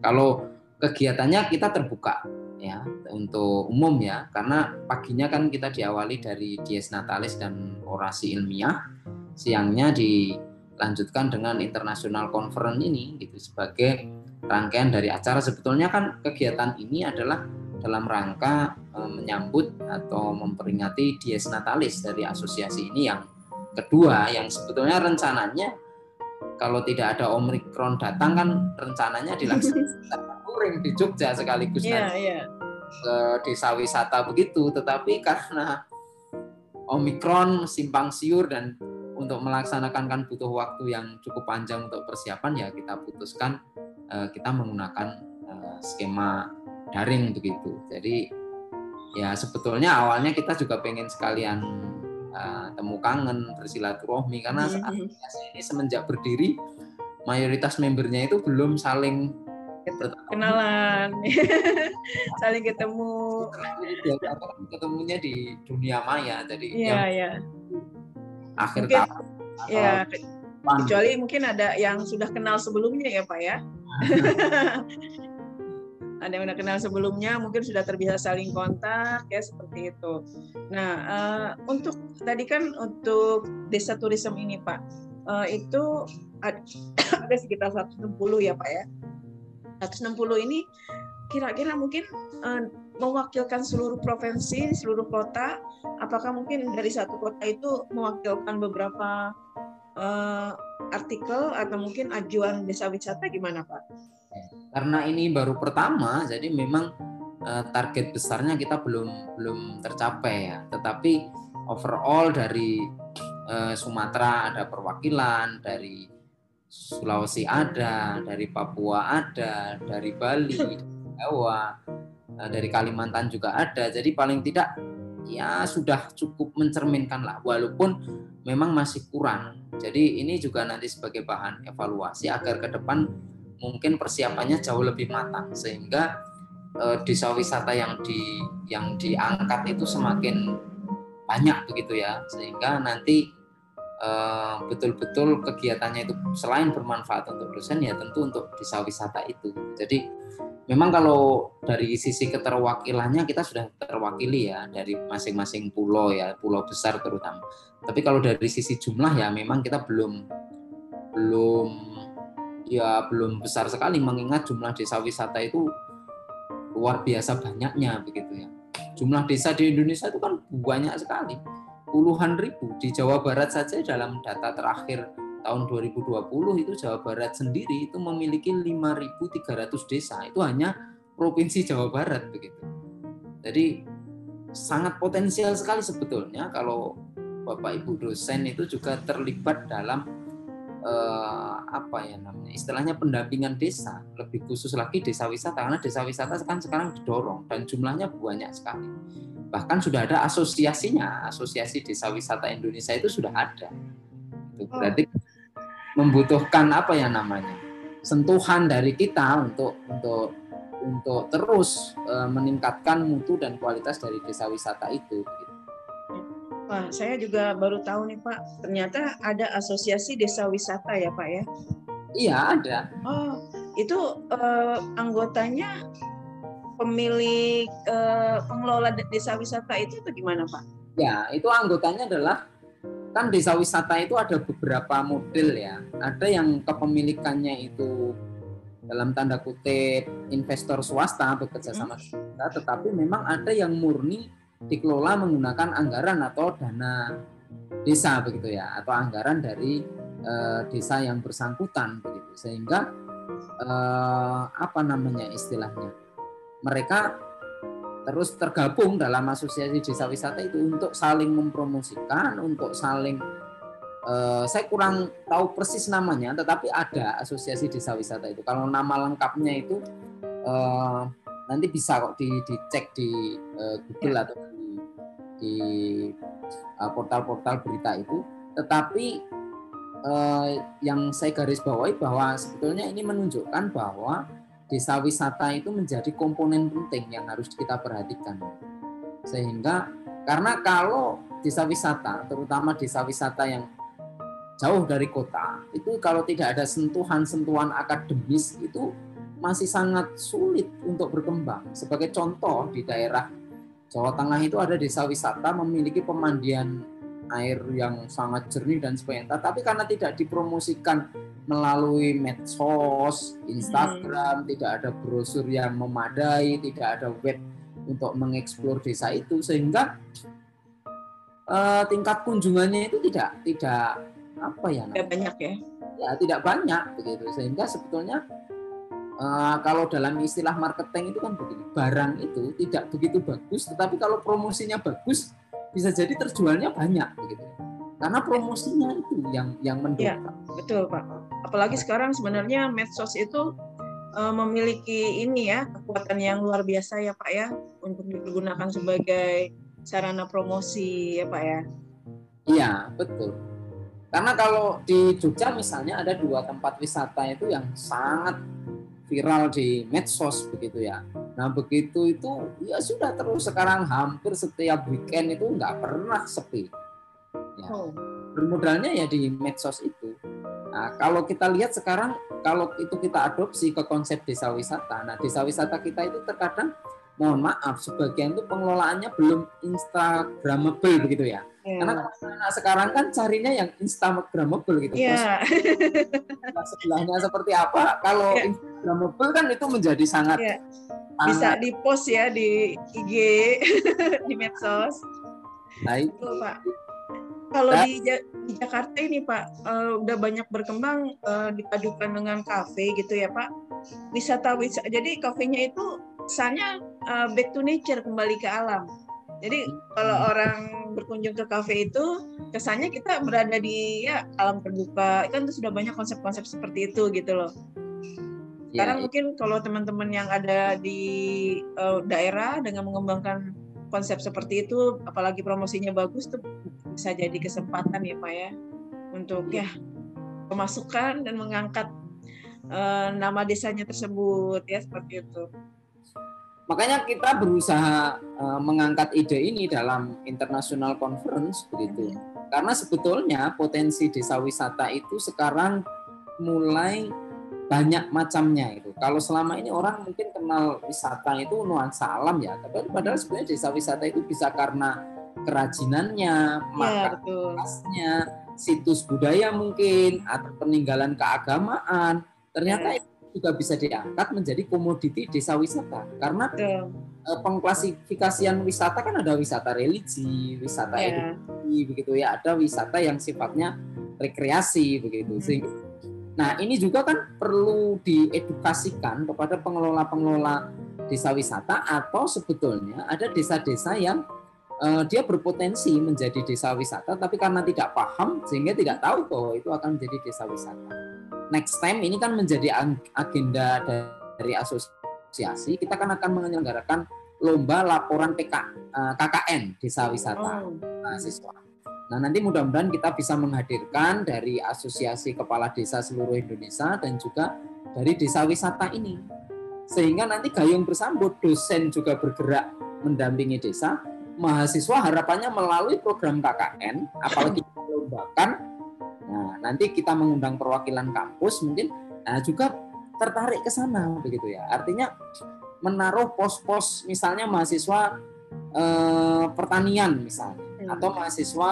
Speaker 2: Kalau kegiatannya kita terbuka ya untuk umum ya karena paginya kan kita diawali dari dies natalis dan orasi ilmiah, siangnya dilanjutkan dengan international conference ini gitu sebagai rangkaian dari acara sebetulnya kan kegiatan ini adalah dalam rangka eh, menyambut atau memperingati Dies Natalis dari asosiasi ini yang kedua yang sebetulnya rencananya kalau tidak ada Omikron datang kan rencananya dilaksanakan *laughs* touring di Jogja sekaligus yeah, yeah. ke desa wisata begitu tetapi karena Omikron simpang siur dan untuk melaksanakan kan butuh waktu yang cukup panjang untuk persiapan ya kita putuskan eh, kita menggunakan eh, skema daring begitu. Jadi ya sebetulnya awalnya kita juga pengen sekalian uh, temu kangen bersilaturahmi karena mm -hmm. ini semenjak berdiri mayoritas membernya itu belum saling
Speaker 1: kenalan *laughs* saling ketemu
Speaker 2: ketemunya di dunia maya jadi
Speaker 1: yeah, yeah.
Speaker 2: akhir
Speaker 1: Mungkin,
Speaker 2: tahun.
Speaker 1: Ya, kecuali mungkin ada yang sudah kenal sebelumnya ya Pak ya. *laughs* *laughs* ada yang udah kenal sebelumnya mungkin sudah terbiasa saling kontak ya seperti itu. Nah uh, untuk tadi kan untuk desa turisme ini Pak uh, itu ada, *coughs* ada sekitar 160 ya Pak ya. 160 ini kira-kira mungkin uh, mewakilkan seluruh provinsi, seluruh kota. Apakah mungkin dari satu kota itu mewakilkan beberapa uh, artikel atau mungkin ajuan desa wisata gimana Pak?
Speaker 2: Karena ini baru pertama jadi memang uh, target besarnya kita belum belum tercapai ya. Tetapi overall dari uh, Sumatera ada perwakilan dari Sulawesi ada dari Papua ada dari Bali Jawa uh, dari Kalimantan juga ada. Jadi paling tidak ya sudah cukup mencerminkan lah. Walaupun memang masih kurang. Jadi ini juga nanti sebagai bahan evaluasi agar ke depan mungkin persiapannya jauh lebih matang sehingga uh, desa wisata yang di yang diangkat itu semakin banyak begitu ya. Sehingga nanti eh, betul-betul kegiatannya itu selain bermanfaat untuk dosen ya tentu untuk desa wisata itu. Jadi memang kalau dari sisi keterwakilannya kita sudah terwakili ya dari masing-masing pulau ya pulau besar terutama. Tapi kalau dari sisi jumlah ya memang kita belum belum ya belum besar sekali mengingat jumlah desa wisata itu luar biasa banyaknya begitu ya. Jumlah desa di Indonesia itu kan banyak sekali, puluhan ribu. Di Jawa Barat saja dalam data terakhir tahun 2020 itu Jawa Barat sendiri itu memiliki 5.300 desa. Itu hanya provinsi Jawa Barat begitu. Jadi sangat potensial sekali sebetulnya kalau Bapak Ibu dosen itu juga terlibat dalam eh, apa ya namanya istilahnya pendampingan desa lebih khusus lagi desa wisata karena desa wisata kan sekarang didorong dan jumlahnya banyak sekali bahkan sudah ada asosiasinya asosiasi desa wisata Indonesia itu sudah ada itu oh. berarti membutuhkan apa ya namanya sentuhan dari kita untuk untuk untuk terus uh, meningkatkan mutu dan kualitas dari desa wisata itu. Gitu.
Speaker 1: Wah, saya juga baru tahu nih Pak, ternyata ada asosiasi desa wisata ya Pak ya?
Speaker 2: Iya ada.
Speaker 1: Oh, itu uh, anggotanya pemilik uh, pengelola desa wisata itu atau gimana Pak?
Speaker 2: Ya, itu anggotanya adalah kan desa wisata itu ada beberapa model ya. Ada yang kepemilikannya itu dalam tanda kutip investor swasta bekerja sama hmm. kita, tetapi memang ada yang murni dikelola menggunakan anggaran atau dana desa begitu ya atau anggaran dari e, desa yang bersangkutan begitu sehingga e, apa namanya istilahnya mereka terus tergabung dalam asosiasi desa wisata itu untuk saling mempromosikan untuk saling e, saya kurang tahu persis namanya tetapi ada asosiasi desa wisata itu kalau nama lengkapnya itu e, nanti bisa kok di, dicek di uh, Google ya. atau di uh, portal-portal berita itu, tetapi uh, yang saya garis bawahi bahwa sebetulnya ini menunjukkan bahwa desa wisata itu menjadi komponen penting yang harus kita perhatikan. Sehingga karena kalau desa wisata, terutama desa wisata yang jauh dari kota, itu kalau tidak ada sentuhan-sentuhan akademis itu masih sangat sulit untuk berkembang. Sebagai contoh di daerah Jawa Tengah itu ada desa wisata memiliki pemandian air yang sangat jernih dan sebagainya. Tapi karena tidak dipromosikan melalui medsos, Instagram, hmm. tidak ada brosur yang memadai, tidak ada web untuk mengeksplor desa itu, sehingga uh, tingkat kunjungannya itu tidak tidak apa ya?
Speaker 1: Tidak banyak ya?
Speaker 2: Ya tidak banyak begitu, sehingga sebetulnya Uh, kalau dalam istilah marketing itu kan begini, barang itu tidak begitu bagus, tetapi kalau promosinya bagus bisa jadi terjualnya banyak begitu. Karena promosinya itu yang yang mendorong. Ya,
Speaker 1: betul Pak. Apalagi sekarang sebenarnya medsos itu uh, memiliki ini ya kekuatan yang luar biasa ya Pak ya untuk digunakan sebagai sarana promosi ya Pak ya.
Speaker 2: Iya betul. Karena kalau di Jogja misalnya ada dua tempat wisata itu yang sangat viral di medsos begitu ya. Nah begitu itu ya sudah terus sekarang hampir setiap weekend itu nggak pernah sepi. Ya, Oh. Bermodalnya ya di medsos itu. Nah, kalau kita lihat sekarang, kalau itu kita adopsi ke konsep desa wisata, nah desa wisata kita itu terkadang, mohon maaf, sebagian itu pengelolaannya belum instagramable begitu ya. Yeah. Karena anak sekarang kan carinya yang instagramable gitu.
Speaker 1: Yeah.
Speaker 2: Terus *laughs* sebelahnya seperti apa? Kalau yeah. instagramable kan itu menjadi sangat yeah.
Speaker 1: bisa di post ya di IG, *laughs* di medsos.
Speaker 2: Nah itu
Speaker 1: Pak kalau di, di Jakarta ini Pak uh, udah banyak berkembang uh, dipadukan dengan kafe gitu ya Pak. Wisata wisata. Jadi kafenya itu kesannya uh, back to nature kembali ke alam. Jadi kalau hmm. orang berkunjung ke kafe itu kesannya kita berada di ya alam terbuka. Kan itu sudah banyak konsep-konsep seperti itu gitu loh. Ya, Sekarang ya, mungkin kalau teman-teman yang ada di uh, daerah dengan mengembangkan konsep seperti itu, apalagi promosinya bagus tuh bisa jadi kesempatan ya Pak ya untuk ya pemasukan dan mengangkat uh, nama desanya tersebut ya seperti itu.
Speaker 2: Makanya kita berusaha uh, mengangkat ide ini dalam international conference begitu. Karena sebetulnya potensi desa wisata itu sekarang mulai banyak macamnya itu. Kalau selama ini orang mungkin kenal wisata itu nuansa alam ya, tapi padahal sebenarnya desa wisata itu bisa karena kerajinannya, ya, situs budaya mungkin atau peninggalan keagamaan. Ternyata ya. itu juga bisa diangkat menjadi komoditi desa wisata karena ya. pengklasifikasian wisata kan ada wisata religi, wisata ya. edukasi begitu ya, ada wisata yang sifatnya rekreasi begitu. Hmm. Sehingga Nah, ini juga kan perlu diedukasikan kepada pengelola-pengelola desa wisata atau sebetulnya ada desa-desa yang uh, dia berpotensi menjadi desa wisata tapi karena tidak paham sehingga tidak tahu bahwa itu akan menjadi desa wisata. Next time ini kan menjadi agenda dari asosiasi, kita kan akan menyelenggarakan lomba laporan PK, eh, KKN desa wisata oh. mahasiswa. Nah, nanti mudah-mudahan kita bisa menghadirkan dari Asosiasi Kepala Desa seluruh Indonesia dan juga dari desa wisata ini. Sehingga nanti gayung bersambut, dosen juga bergerak mendampingi desa, mahasiswa harapannya melalui program KKN, apalagi *clears throat* kita lombakan, nah nanti kita mengundang perwakilan kampus mungkin, nah juga tertarik ke sana begitu ya. Artinya menaruh pos-pos misalnya mahasiswa eh, pertanian misalnya hmm. atau mahasiswa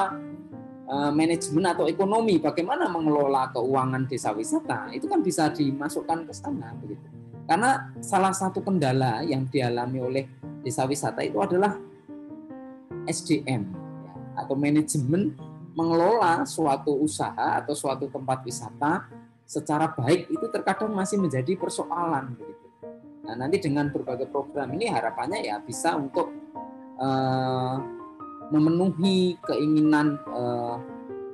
Speaker 2: Eh, manajemen atau ekonomi bagaimana mengelola keuangan desa wisata itu kan bisa dimasukkan ke sana begitu karena salah satu kendala yang dialami oleh desa wisata itu adalah SDM ya, atau manajemen mengelola suatu usaha atau suatu tempat wisata secara baik itu terkadang masih menjadi persoalan begitu. Nah nanti dengan berbagai program ini harapannya ya bisa untuk uh, memenuhi keinginan uh,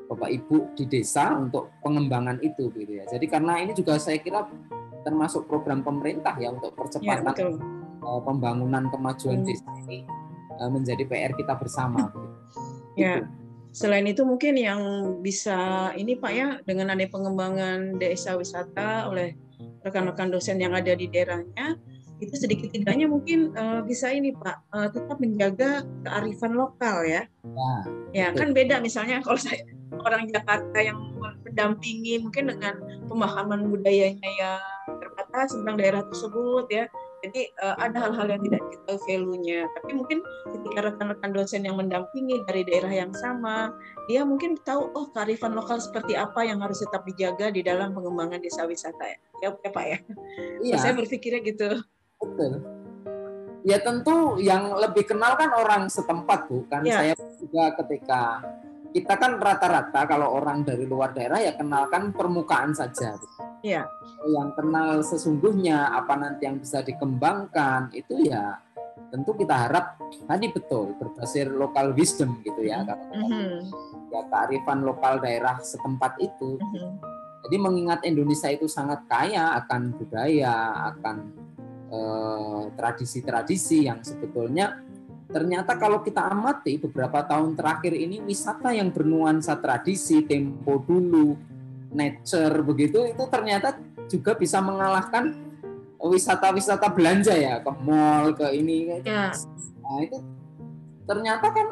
Speaker 2: Bapak Ibu di desa untuk pengembangan itu gitu ya. Jadi karena ini juga saya kira termasuk program pemerintah ya untuk percepatan ya, uh, pembangunan kemajuan hmm. desa ini uh, menjadi PR kita bersama. Gitu.
Speaker 1: Ya. Gitu. Selain itu mungkin yang bisa ini Pak ya dengan ada pengembangan desa wisata oleh rekan-rekan dosen yang ada di daerahnya itu sedikit tidaknya mungkin uh, bisa ini Pak uh, tetap menjaga kearifan lokal ya. Nah, ya kan beda misalnya kalau saya *laughs* orang Jakarta yang mendampingi mungkin dengan pemahaman budayanya yang terbatas tentang daerah tersebut ya. Jadi uh, ada hal-hal yang tidak kita value-nya. Tapi mungkin ketika rekan-rekan dosen yang mendampingi dari daerah yang sama, dia mungkin tahu oh kearifan lokal seperti apa yang harus tetap dijaga di dalam pengembangan desa wisata ya. Ya, ya Pak ya. Iya. saya berpikirnya gitu.
Speaker 2: Betul. Ya tentu yang lebih kenal kan orang setempat bu. Kan ya. saya juga ketika kita kan rata-rata kalau orang dari luar daerah ya kenalkan permukaan saja.
Speaker 1: Iya.
Speaker 2: Yang kenal sesungguhnya apa nanti yang bisa dikembangkan itu ya tentu kita harap tadi betul berbasis lokal wisdom gitu ya mm -hmm. ya kearifan lokal daerah setempat itu. Mm -hmm. Jadi mengingat Indonesia itu sangat kaya akan budaya, akan Eh, tradisi-tradisi yang sebetulnya ternyata kalau kita amati beberapa tahun terakhir ini wisata yang bernuansa tradisi, tempo dulu, nature begitu itu ternyata juga bisa mengalahkan wisata-wisata belanja ya ke mall ke ini. Ya. Nah itu ternyata kan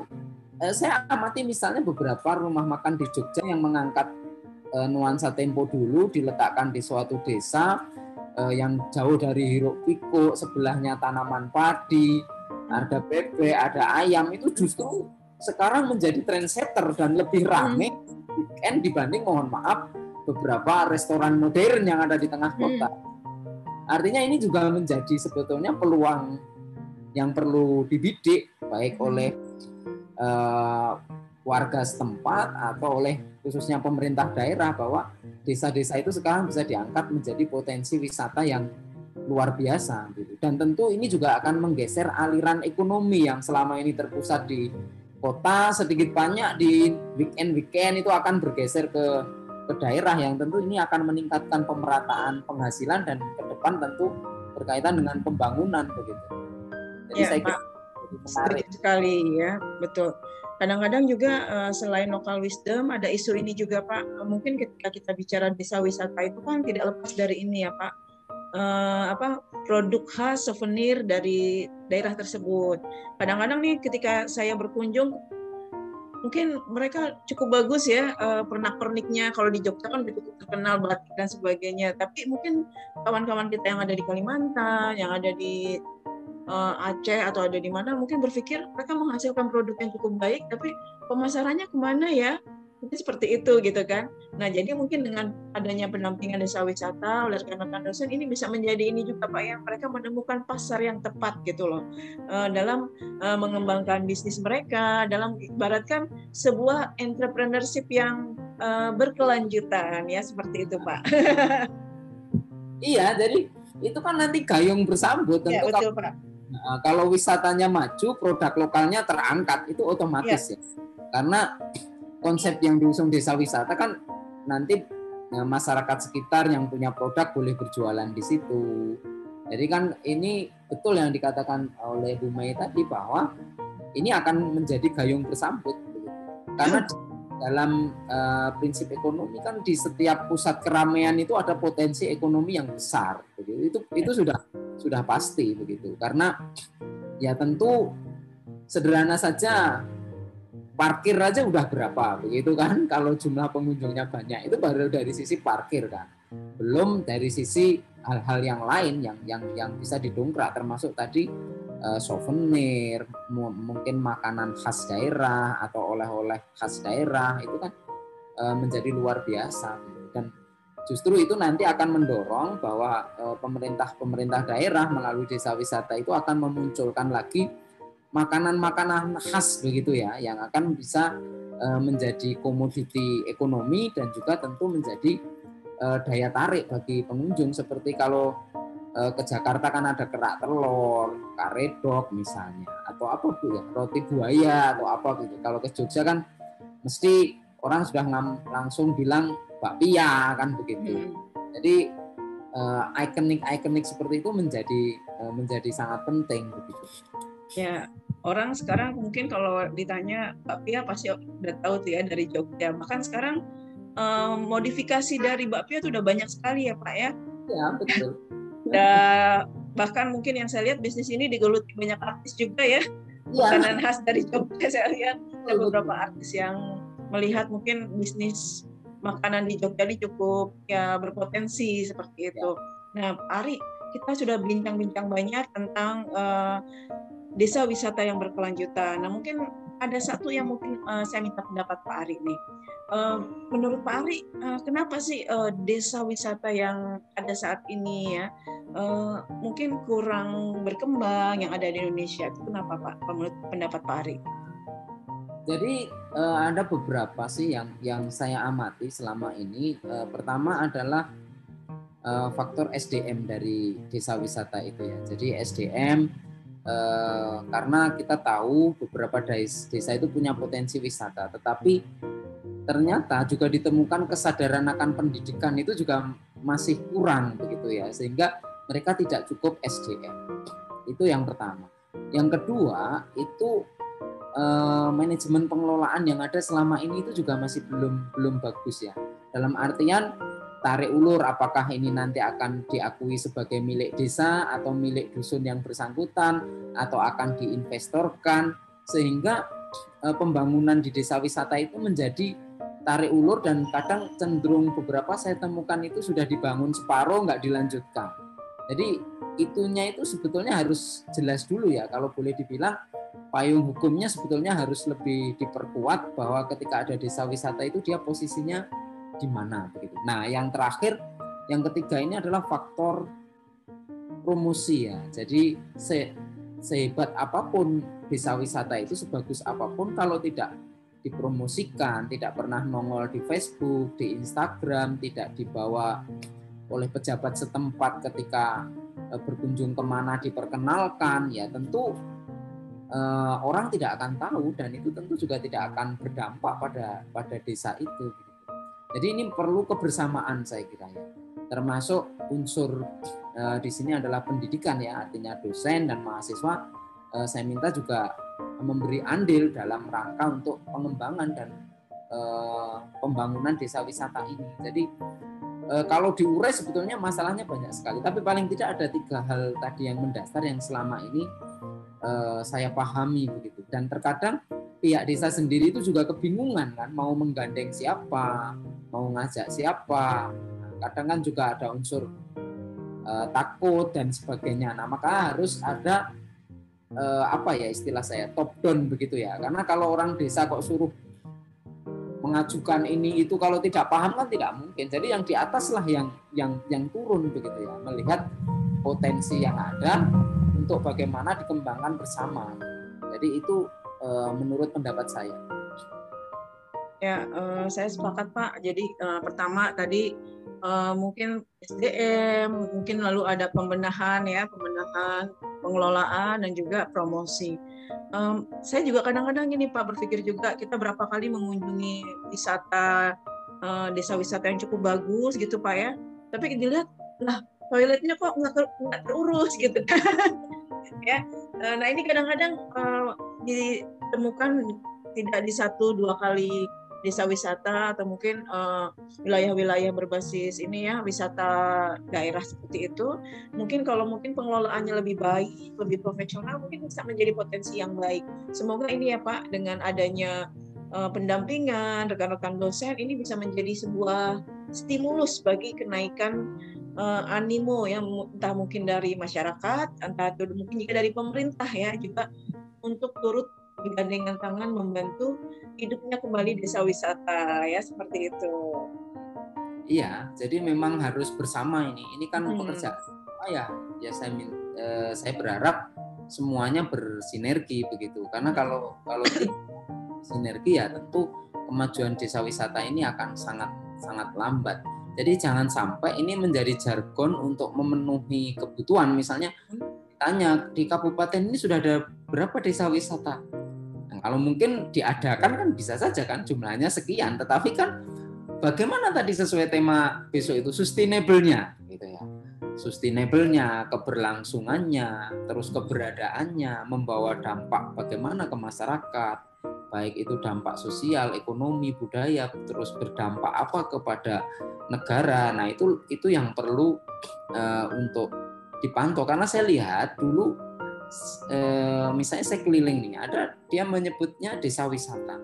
Speaker 2: eh, saya amati misalnya beberapa rumah makan di Jogja yang mengangkat eh, nuansa tempo dulu diletakkan di suatu desa eh, yang jauh dari hiruk pikuk, sebelahnya tanaman padi, ada bebek, ada ayam itu justru sekarang menjadi trendsetter dan lebih rame hmm. weekend dibanding mohon maaf beberapa restoran modern yang ada di tengah kota. Hmm. Artinya ini juga menjadi sebetulnya peluang yang perlu dibidik baik hmm. oleh uh, warga setempat atau oleh khususnya pemerintah daerah bahwa desa-desa itu sekarang bisa diangkat menjadi potensi wisata yang luar biasa gitu. Dan tentu ini juga akan menggeser aliran ekonomi yang selama ini terpusat di kota sedikit banyak di weekend-weekend itu akan bergeser ke ke daerah yang tentu ini akan meningkatkan pemerataan penghasilan dan ke depan tentu berkaitan dengan pembangunan begitu.
Speaker 1: Jadi ya, saya kira menarik sekali ya, betul. Kadang-kadang juga uh, selain local wisdom ada isu ini juga Pak. Mungkin ketika kita bicara desa wisata itu kan tidak lepas dari ini ya Pak. Uh, apa produk khas souvenir dari daerah tersebut. Kadang-kadang nih ketika saya berkunjung mungkin mereka cukup bagus ya uh, pernak-perniknya. Kalau di Jogja kan cukup terkenal batik dan sebagainya. Tapi mungkin kawan-kawan kita yang ada di Kalimantan yang ada di uh, Aceh atau ada di mana mungkin berpikir mereka menghasilkan produk yang cukup baik tapi pemasarannya ke mana ya mungkin seperti itu gitu kan. Nah jadi mungkin dengan adanya pendampingan desa wisata oleh rekan-rekan dosen ini bisa menjadi ini juga pak ya mereka menemukan pasar yang tepat gitu loh uh, dalam uh, mengembangkan bisnis mereka dalam ibaratkan sebuah entrepreneurship yang uh, berkelanjutan ya seperti itu pak. *laughs*
Speaker 2: iya jadi itu kan nanti gayung bersambut tentu ya, betul, kalau, pak. Nah, kalau wisatanya maju produk lokalnya terangkat itu otomatis ya, ya. karena konsep yang diusung desa wisata kan nanti ya, masyarakat sekitar yang punya produk boleh berjualan di situ. Jadi kan ini betul yang dikatakan oleh Bu Mei tadi bahwa ini akan menjadi gayung bersambut. Karena dalam uh, prinsip ekonomi kan di setiap pusat keramaian itu ada potensi ekonomi yang besar. Begitu. Itu itu sudah sudah pasti begitu. Karena ya tentu sederhana saja parkir aja udah berapa? Begitu kan? *laughs* Kalau jumlah pengunjungnya banyak itu baru dari sisi parkir kan belum dari sisi hal-hal yang lain yang yang yang bisa didongkrak termasuk tadi uh, souvenir mungkin makanan khas daerah atau oleh-oleh khas daerah itu kan uh, menjadi luar biasa. Dan justru itu nanti akan mendorong bahwa uh, pemerintah pemerintah daerah melalui desa wisata itu akan memunculkan lagi makanan-makanan khas begitu ya yang akan bisa uh, menjadi komoditi ekonomi dan juga tentu menjadi uh, daya tarik bagi pengunjung seperti kalau uh, ke Jakarta kan ada kerak telur, karedok misalnya atau apa bu ya roti buaya atau apa gitu. Kalau ke Jogja kan mesti orang sudah langsung bilang bakpia kan begitu. Hmm. Jadi ikonik-ikonik seperti itu menjadi menjadi sangat penting begitu.
Speaker 1: Ya, orang sekarang mungkin kalau ditanya bakpia pasti udah tahu tuh ya dari Jogja. Bahkan sekarang um, modifikasi dari bakpia itu udah banyak sekali ya Pak ya.
Speaker 2: Ya betul.
Speaker 1: Dan bahkan mungkin yang saya lihat bisnis ini digeluti banyak artis juga ya. ya. Makanan khas dari Jogja saya lihat ada beberapa artis yang melihat mungkin bisnis makanan di Jogja ini cukup ya berpotensi seperti itu. Ya. Nah, Ari, kita sudah bincang-bincang banyak tentang uh, desa wisata yang berkelanjutan. Nah mungkin ada satu yang mungkin uh, saya minta pendapat Pak Ari nih. Uh, menurut Pak Ari, uh, kenapa sih uh, desa wisata yang ada saat ini ya uh, mungkin kurang berkembang yang ada di Indonesia? Itu kenapa Pak? Menurut pendapat Pak Ari?
Speaker 2: Jadi uh, ada beberapa sih yang yang saya amati selama ini. Uh, pertama adalah uh, faktor SDM dari desa wisata itu ya. Jadi SDM eh, karena kita tahu beberapa desa itu punya potensi wisata, tetapi ternyata juga ditemukan kesadaran akan pendidikan itu juga masih kurang begitu ya, sehingga mereka tidak cukup SDM. Itu yang pertama. Yang kedua itu eh, manajemen pengelolaan yang ada selama ini itu juga masih belum belum bagus ya. Dalam artian tarik ulur apakah ini nanti akan diakui sebagai milik desa atau milik dusun yang bersangkutan atau akan diinvestorkan sehingga pembangunan di desa wisata itu menjadi tarik ulur dan kadang cenderung beberapa saya temukan itu sudah dibangun separuh nggak dilanjutkan. Jadi itunya itu sebetulnya harus jelas dulu ya kalau boleh dibilang payung hukumnya sebetulnya harus lebih diperkuat bahwa ketika ada desa wisata itu dia posisinya di mana begitu. Nah, yang terakhir yang ketiga ini adalah faktor promosi ya. Jadi se sehebat apa pun desa wisata itu sebagus apa pun kalau tidak dipromosikan, tidak pernah nongol di Facebook, di Instagram, tidak dibawa oleh pejabat setempat ketika eh, berkunjung ke mana diperkenalkan, ya tentu eh, orang tidak akan tahu dan itu tentu juga tidak akan berdampak pada pada desa itu. Jadi ini perlu kebersamaan saya kira ya, termasuk unsur eh, di sini adalah pendidikan ya, artinya dosen dan mahasiswa. saya minta juga memberi andil dalam rangka untuk pengembangan dan uh, pembangunan desa wisata ini. Jadi kalau diurai sebetulnya masalahnya banyak sekali, tapi paling tidak ada tiga hal tadi yang mendasar yang selama ini saya pahami begitu. Dan terkadang pihak desa sendiri itu juga kebingungan kan, mau menggandeng siapa, mau ngajak siapa. Kadang kan juga ada unsur uh, takut dan sebagainya. Nah maka harus ada eh, apa ya istilah saya top down begitu ya karena kalau orang desa kok suruh mengajukan ini itu kalau tidak paham kan tidak mungkin jadi yang di atas lah yang yang yang turun begitu ya melihat potensi yang ada untuk bagaimana dikembangkan bersama jadi itu eh, menurut pendapat saya
Speaker 1: ya eh, saya sepakat pak jadi eh, pertama tadi uh, mungkin SDM, mungkin lalu ada pembenahan ya, pembenahan, pengelolaan dan juga promosi. Um, saya juga kadang-kadang gini Pak berpikir juga kita berapa kali mengunjungi wisata uh, desa wisata yang cukup bagus gitu Pak ya, tapi dilihat lah toiletnya kok nggak ter, terurus gitu *laughs* ya. Nah ini kadang-kadang uh, ditemukan tidak di satu dua kali desa wisata atau mungkin eh, wilayah-wilayah uh, berbasis ini ya wisata daerah seperti itu. Mungkin kalau mungkin pengelolaannya lebih baik lebih profesional mungkin bisa menjadi potensi yang baik. Semoga ini ya Pak dengan adanya uh, pendampingan rekan-rekan dosen ini bisa menjadi sebuah stimulus bagi kenaikan uh, animo yang entah mungkin dari masyarakat entah itu mungkin juga dari pemerintah ya juga untuk turut bergandengan tangan membantu hidupnya kembali desa wisata ya seperti itu.
Speaker 2: Iya, jadi memang harus bersama ini. Ini kan hmm. pekerjaan oh ya, ya saya eh, saya berharap semuanya bersinergi begitu. Karena kalau kalau sinergi ya tentu kemajuan desa wisata ini akan sangat sangat lambat. Jadi jangan sampai ini menjadi jargon untuk memenuhi kebutuhan. Misalnya hmm. Tanya di kabupaten ini sudah ada berapa desa wisata? Kalau mungkin diadakan kan bisa saja kan jumlahnya sekian, tetapi kan bagaimana tadi sesuai tema besok itu sustainable-nya gitu ya. Sustainable-nya, keberlangsungannya, terus keberadaannya, membawa dampak bagaimana ke masyarakat, baik itu dampak sosial, ekonomi, budaya, terus berdampak apa kepada negara. Nah, itu itu yang perlu uh, untuk dipantau karena saya lihat dulu eh, misalnya saya keliling nih, ada dia menyebutnya desa wisata.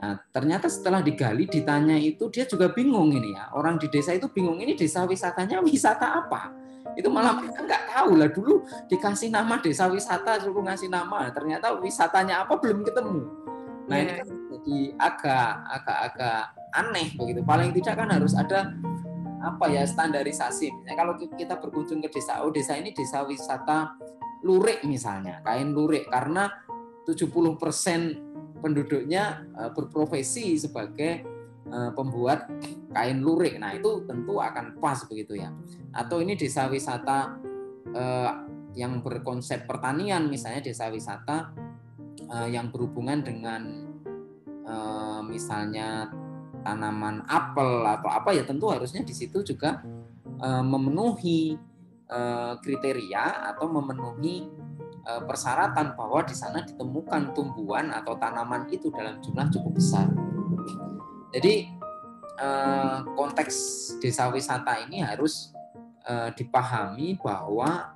Speaker 2: Nah, ternyata setelah digali ditanya itu dia juga bingung ini ya. Orang di desa itu bingung ini desa wisatanya wisata apa? Itu malah mereka nggak tahu lah dulu dikasih nama desa wisata suruh ngasih nama. Ternyata wisatanya apa belum ketemu. Nah, ini kan jadi agak agak agak aneh begitu. Paling tidak kan harus ada apa ya standarisasi. Misalnya kalau kita berkunjung ke desa, oh desa ini desa wisata lurik misalnya, kain lurik karena 70% penduduknya eh, berprofesi sebagai eh, pembuat kain lurik. Nah, itu tentu akan pas begitu ya. Atau ini desa wisata eh, yang berkonsep pertanian misalnya desa wisata yang berhubungan dengan misalnya tanaman apel atau apa ya tentu harusnya di situ juga memenuhi Eh, kriteria atau memenuhi eh, persyaratan bahwa di sana ditemukan tumbuhan atau tanaman itu dalam jumlah cukup besar. Jadi konteks desa wisata ini harus dipahami bahwa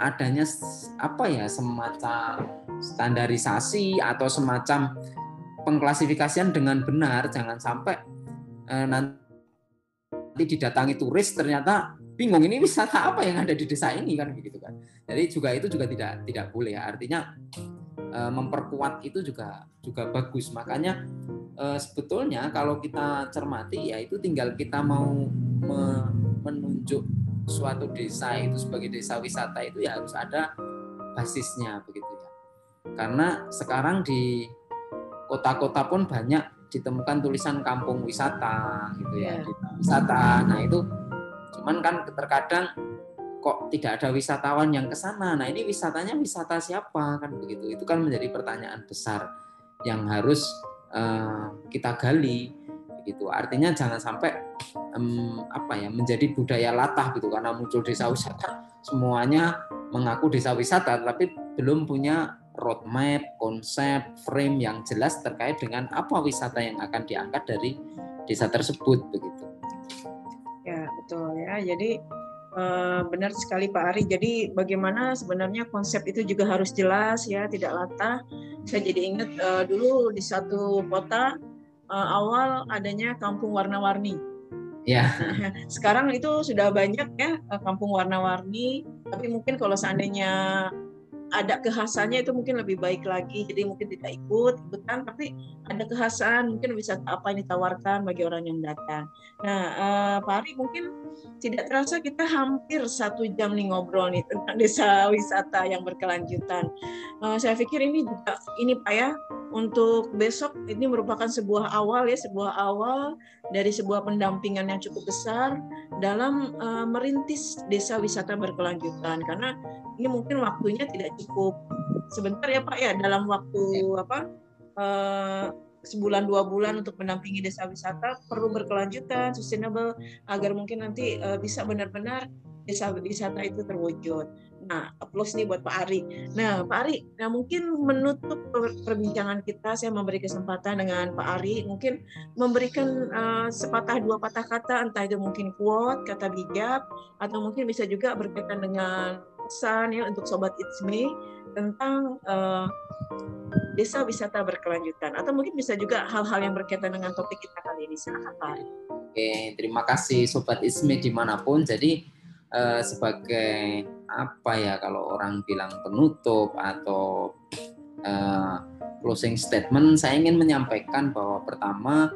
Speaker 2: adanya apa ya semacam standarisasi atau semacam pengklasifikasian dengan benar jangan sampai eh, nanti didatangi turis ternyata bingung ini wisata apa yang ada di desa ini kan begitu kan. Jadi juga itu juga tidak tidak boleh ya. Artinya eh, memperkuat itu juga juga bagus. Makanya eh, sebetulnya kalau kita cermati ya itu tinggal kita mau menunjuk suatu desa itu sebagai desa wisata itu ya harus ada basisnya begitu ya. Karena sekarang di kota-kota pun banyak ditemukan tulisan kampung wisata gitu ya, yeah. wisata. Nah, itu cuman kan terkadang kok tidak ada wisatawan yang ke sana. Nah, ini wisatanya wisata siapa kan begitu. Itu kan menjadi pertanyaan besar yang harus uh, kita gali gitu. Artinya jangan sampai um, apa ya menjadi budaya latah gitu karena muncul desa wisata semuanya mengaku desa wisata tapi belum punya roadmap, konsep, frame yang jelas terkait dengan apa wisata yang akan diangkat dari desa tersebut begitu.
Speaker 1: Ya betul ya. Jadi eh, benar sekali Pak Ari. Jadi bagaimana sebenarnya konsep itu juga harus jelas ya, tidak latah. Saya jadi ingat uh, dulu di satu kota uh, awal adanya kampung warna-warni.
Speaker 2: Ya.
Speaker 1: Nah, *laughs* sekarang itu sudah banyak ya eh, kampung warna-warni, tapi mungkin kalau seandainya ada kekhasannya itu mungkin lebih baik lagi jadi mungkin tidak ikut ikutan tapi ada kekhasan mungkin bisa apa yang ditawarkan bagi orang yang datang. Nah uh, Pak Ari mungkin tidak terasa kita hampir satu jam nih ngobrol nih tentang desa wisata yang berkelanjutan. Uh, saya pikir ini juga ini Pak ya untuk besok ini merupakan sebuah awal ya sebuah awal dari sebuah pendampingan yang cukup besar dalam uh, merintis desa wisata berkelanjutan. Karena ini mungkin waktunya tidak cukup sebentar ya Pak ya dalam waktu apa uh, sebulan dua bulan untuk mendampingi desa wisata perlu berkelanjutan sustainable agar mungkin nanti uh, bisa benar-benar desa wisata itu terwujud. Nah, plus nih buat Pak Ari. Nah, Pak Ari, nah mungkin menutup perbincangan kita, saya memberi kesempatan dengan Pak Ari, mungkin memberikan uh, sepatah dua patah kata, entah itu mungkin quote, kata bijak, atau mungkin bisa juga berkaitan dengan pesan ya untuk sobat It's Me tentang uh, desa wisata berkelanjutan atau mungkin bisa juga hal-hal yang berkaitan dengan topik kita kali ini silakan Pak.
Speaker 2: Oke, terima kasih sobat Ismi di mana pun. Jadi uh, sebagai apa ya kalau orang bilang penutup atau uh, closing statement, saya ingin menyampaikan bahwa pertama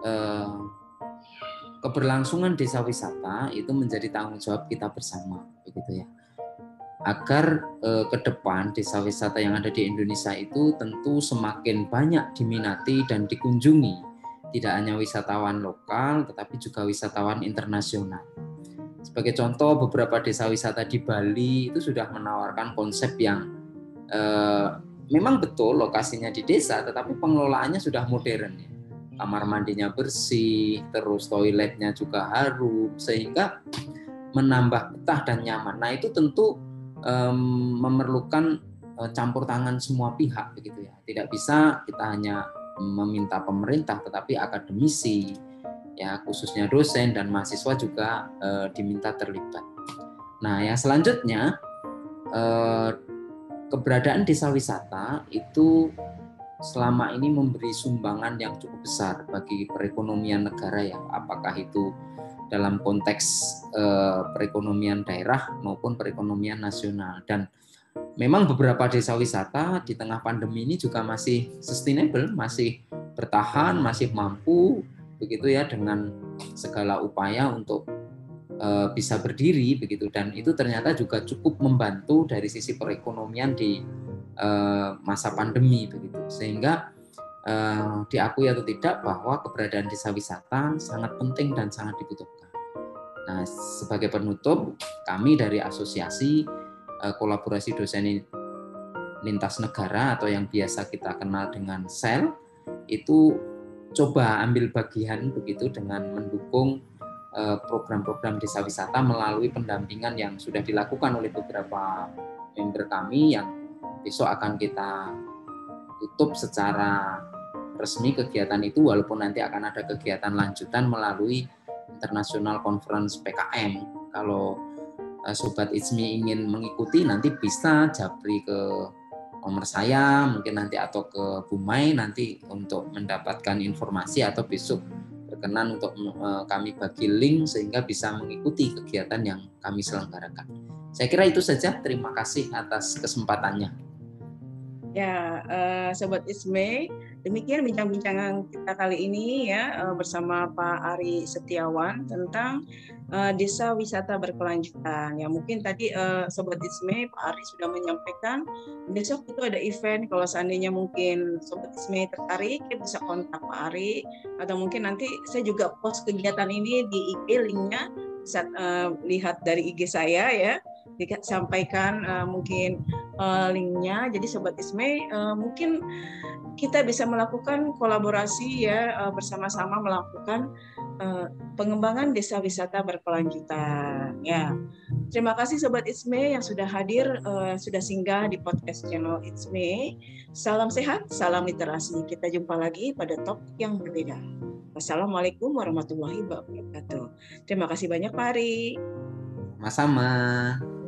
Speaker 2: uh, keberlangsungan desa wisata itu menjadi tanggung jawab kita bersama, begitu ya agar eh, ke depan desa wisata yang ada di Indonesia itu tentu semakin banyak diminati dan dikunjungi tidak hanya wisatawan lokal tetapi juga wisatawan internasional. Sebagai contoh beberapa desa wisata di Bali itu sudah menawarkan konsep yang eh, memang betul lokasinya di desa tetapi pengelolaannya sudah modern ya. Kamar mandinya bersih, terus toiletnya juga harum sehingga menambah betah dan nyaman. Nah, itu tentu um, memerlukan uh, campur tangan semua pihak begitu ya. Tidak bisa kita hanya meminta pemerintah tetapi akademisi ya khususnya dosen dan mahasiswa juga uh, diminta terlibat. Nah, yang selanjutnya uh, keberadaan desa wisata itu selama ini memberi sumbangan yang cukup besar bagi perekonomian negara ya apakah itu dalam konteks eh, perekonomian daerah maupun perekonomian nasional. Dan memang beberapa desa wisata di tengah pandemi ini juga masih sustainable, masih bertahan, masih mampu begitu ya dengan segala upaya untuk eh, bisa berdiri begitu. Dan itu ternyata juga cukup membantu dari sisi perekonomian di eh, masa pandemi begitu. Sehingga eh, diakui atau tidak bahwa keberadaan desa wisata sangat penting dan sangat dibutuhkan. Nah, sebagai penutup, kami dari Asosiasi eh, Kolaborasi Dosen Lintas Negara atau yang biasa kita kenal dengan SEL itu coba ambil bagian begitu dengan mendukung eh, program-program desa wisata melalui pendampingan yang sudah dilakukan oleh beberapa member kami yang besok akan kita tutup secara resmi kegiatan itu walaupun nanti akan ada kegiatan lanjutan melalui International Conference PKM. Kalau sobat Itsmi ingin mengikuti nanti bisa japri ke nomor saya mungkin nanti atau ke Bumai nanti untuk mendapatkan informasi atau besok berkenan untuk kami bagi link sehingga bisa mengikuti kegiatan yang kami selenggarakan. Saya kira itu saja. Terima kasih atas kesempatannya.
Speaker 1: Ya, uh, Sobat Isme, demikian bincang-bincangan kita kali ini ya uh, bersama Pak Ari Setiawan tentang uh, desa wisata berkelanjutan. Ya mungkin tadi uh, Sobat Isme, Pak Ari sudah menyampaikan besok itu ada event. Kalau seandainya mungkin Sobat Isme tertarik, ya bisa kontak Pak Ari atau mungkin nanti saya juga post kegiatan ini di IG linknya bisa uh, lihat dari IG saya ya disampaikan uh, mungkin uh, linknya. Jadi sobat Isme uh, mungkin kita bisa melakukan kolaborasi ya uh, bersama-sama melakukan uh, pengembangan desa wisata berkelanjutan. Ya, terima kasih sobat Isme yang sudah hadir, uh, sudah singgah di podcast channel Isme. Salam sehat, salam literasi. Kita jumpa lagi pada topik yang berbeda. Wassalamualaikum warahmatullahi wabarakatuh. Terima kasih banyak Pak Ari.
Speaker 2: Sama-sama.